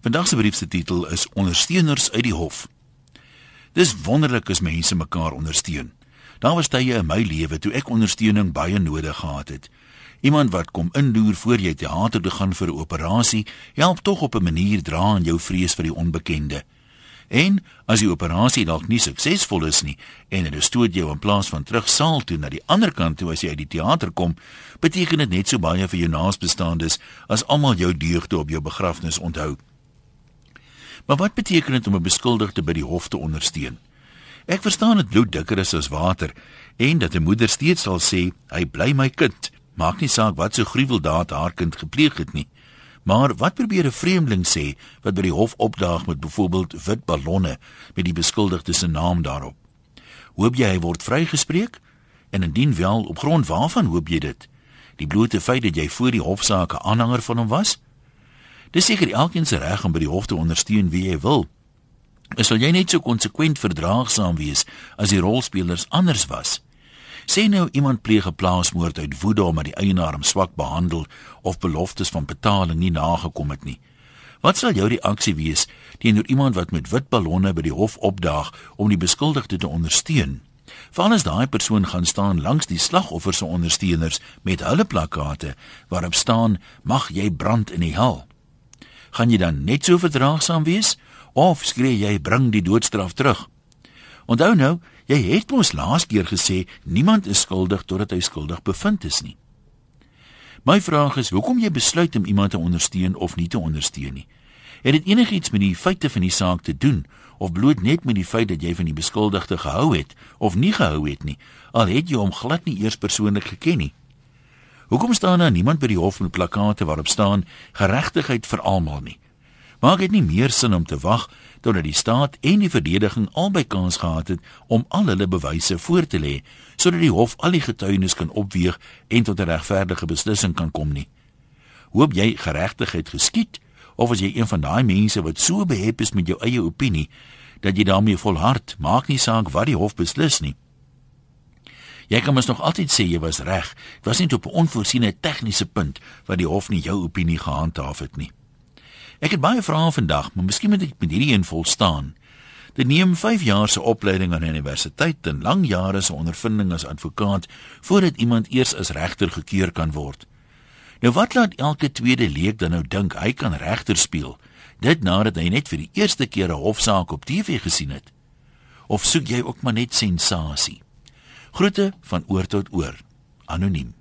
Vandag se brief se titel is Ondersteuners uit die hof. Dis wonderlik as mense mekaar ondersteun. Daar was tye in my lewe toe ek ondersteuning baie nodig gehad het. Iemand wat kom inloer voor jy teater toe gaan vir 'n operasie, help tog op 'n manier dra aan jou vrees vir die onbekende. En as die operasie dalk nie suksesvol is nie en hulle stoot jou in plaas van terug saal toe na die ander kant toe as jy uit die teater kom, beteken dit net so baie vir jou naasbestaandes as almal jou deugde op jou begrafnis onthou. Maar wat beteken dit om 'n beskuldigde by die hof te ondersteun? Ek verstaan dit bloed dikker is as water en dat 'n moeder steeds sal sê, "Hy bly my kind." Maak nie saak wat so gruweldaad haar kind gepleeg het nie. Maar wat probeer 'n vreemdeling sê wat by die hof opdaag met byvoorbeeld wit ballonne met die beskuldigde se naam daarop? Hoop jy hy word vrygespreek? En indien wel, op grond waarvan hoop jy dit? Die blote feit dat jy voor die hofsaak 'n aanhanger van hom was? Dis seker elkeen se reg om by die hof te ondersteun wie hy wil. Sal jy net so konsekwent verdraagsaam wees as die rolspelers anders was? Sê nou iemand pleeg 'n plaasmoord uit woede omdat die eienaar hom swak behandel of beloftes van betaling nie nagekom het nie. Wat sal jou reaksie wees teenoor iemand wat met wit ballonne by die hof opdaag om die beskuldigde te ondersteun? Veral as daai persoon gaan staan langs die slagoffer se ondersteuners met hulle plakkate waarop staan mag jy brand in die hel gaan jy dan net so verdraagsaam wees of skree jy bring die doodstraf terug? Onthou nou, jy het mos laas keer gesê niemand is skuldig totdat hy skuldig bevind is nie. My vraag is, hoekom jy besluit om iemand te ondersteun of nie te ondersteun nie? Het dit enigiets met die feite van die saak te doen of bloot net met die feit dat jy van die beskuldigde gehou het of nie gehou het nie, al het jy hom glad nie eers persoonlik geken nie? Hoekom staan daar niemand by die hof met plakkate waarop staan geregtigheid vir almal nie? Maak dit nie meer sin om te wag totdat die staat en die verdediging albei kans gehad het om al hulle bewyse voor te lê sodat die hof al die getuienis kan opweeg en tot 'n regverdige beslissing kan kom nie? Hoop jy geregtigheid geskied of as jy een van daai mense wat so behep is met jou eie opinie dat jy daarmee volhard, maak nie saak wat die hof beslis nie? Jy kan mos nog altyd sê jy was reg. Dit was net op 'n onvoorsiene tegniese punt wat die hof nie jou opinie gehandhaaf het nie. Ek het baie vrae vandag, maar miskien moet ek met hierdie een volstaan. Dit neem 5 jaar se opleiding aan die universiteit en lang jare se ondervinding as advokaat voordat iemand eers as regter gekeur kan word. Nou wat laat elke tweede leek dan nou dink hy kan regter speel? Dit nadat hy net vir die eerste keer 'n hofsaak op TV gesien het. Of soek jy ook maar net sensasie? Groete van oor tot oor. Anoniem.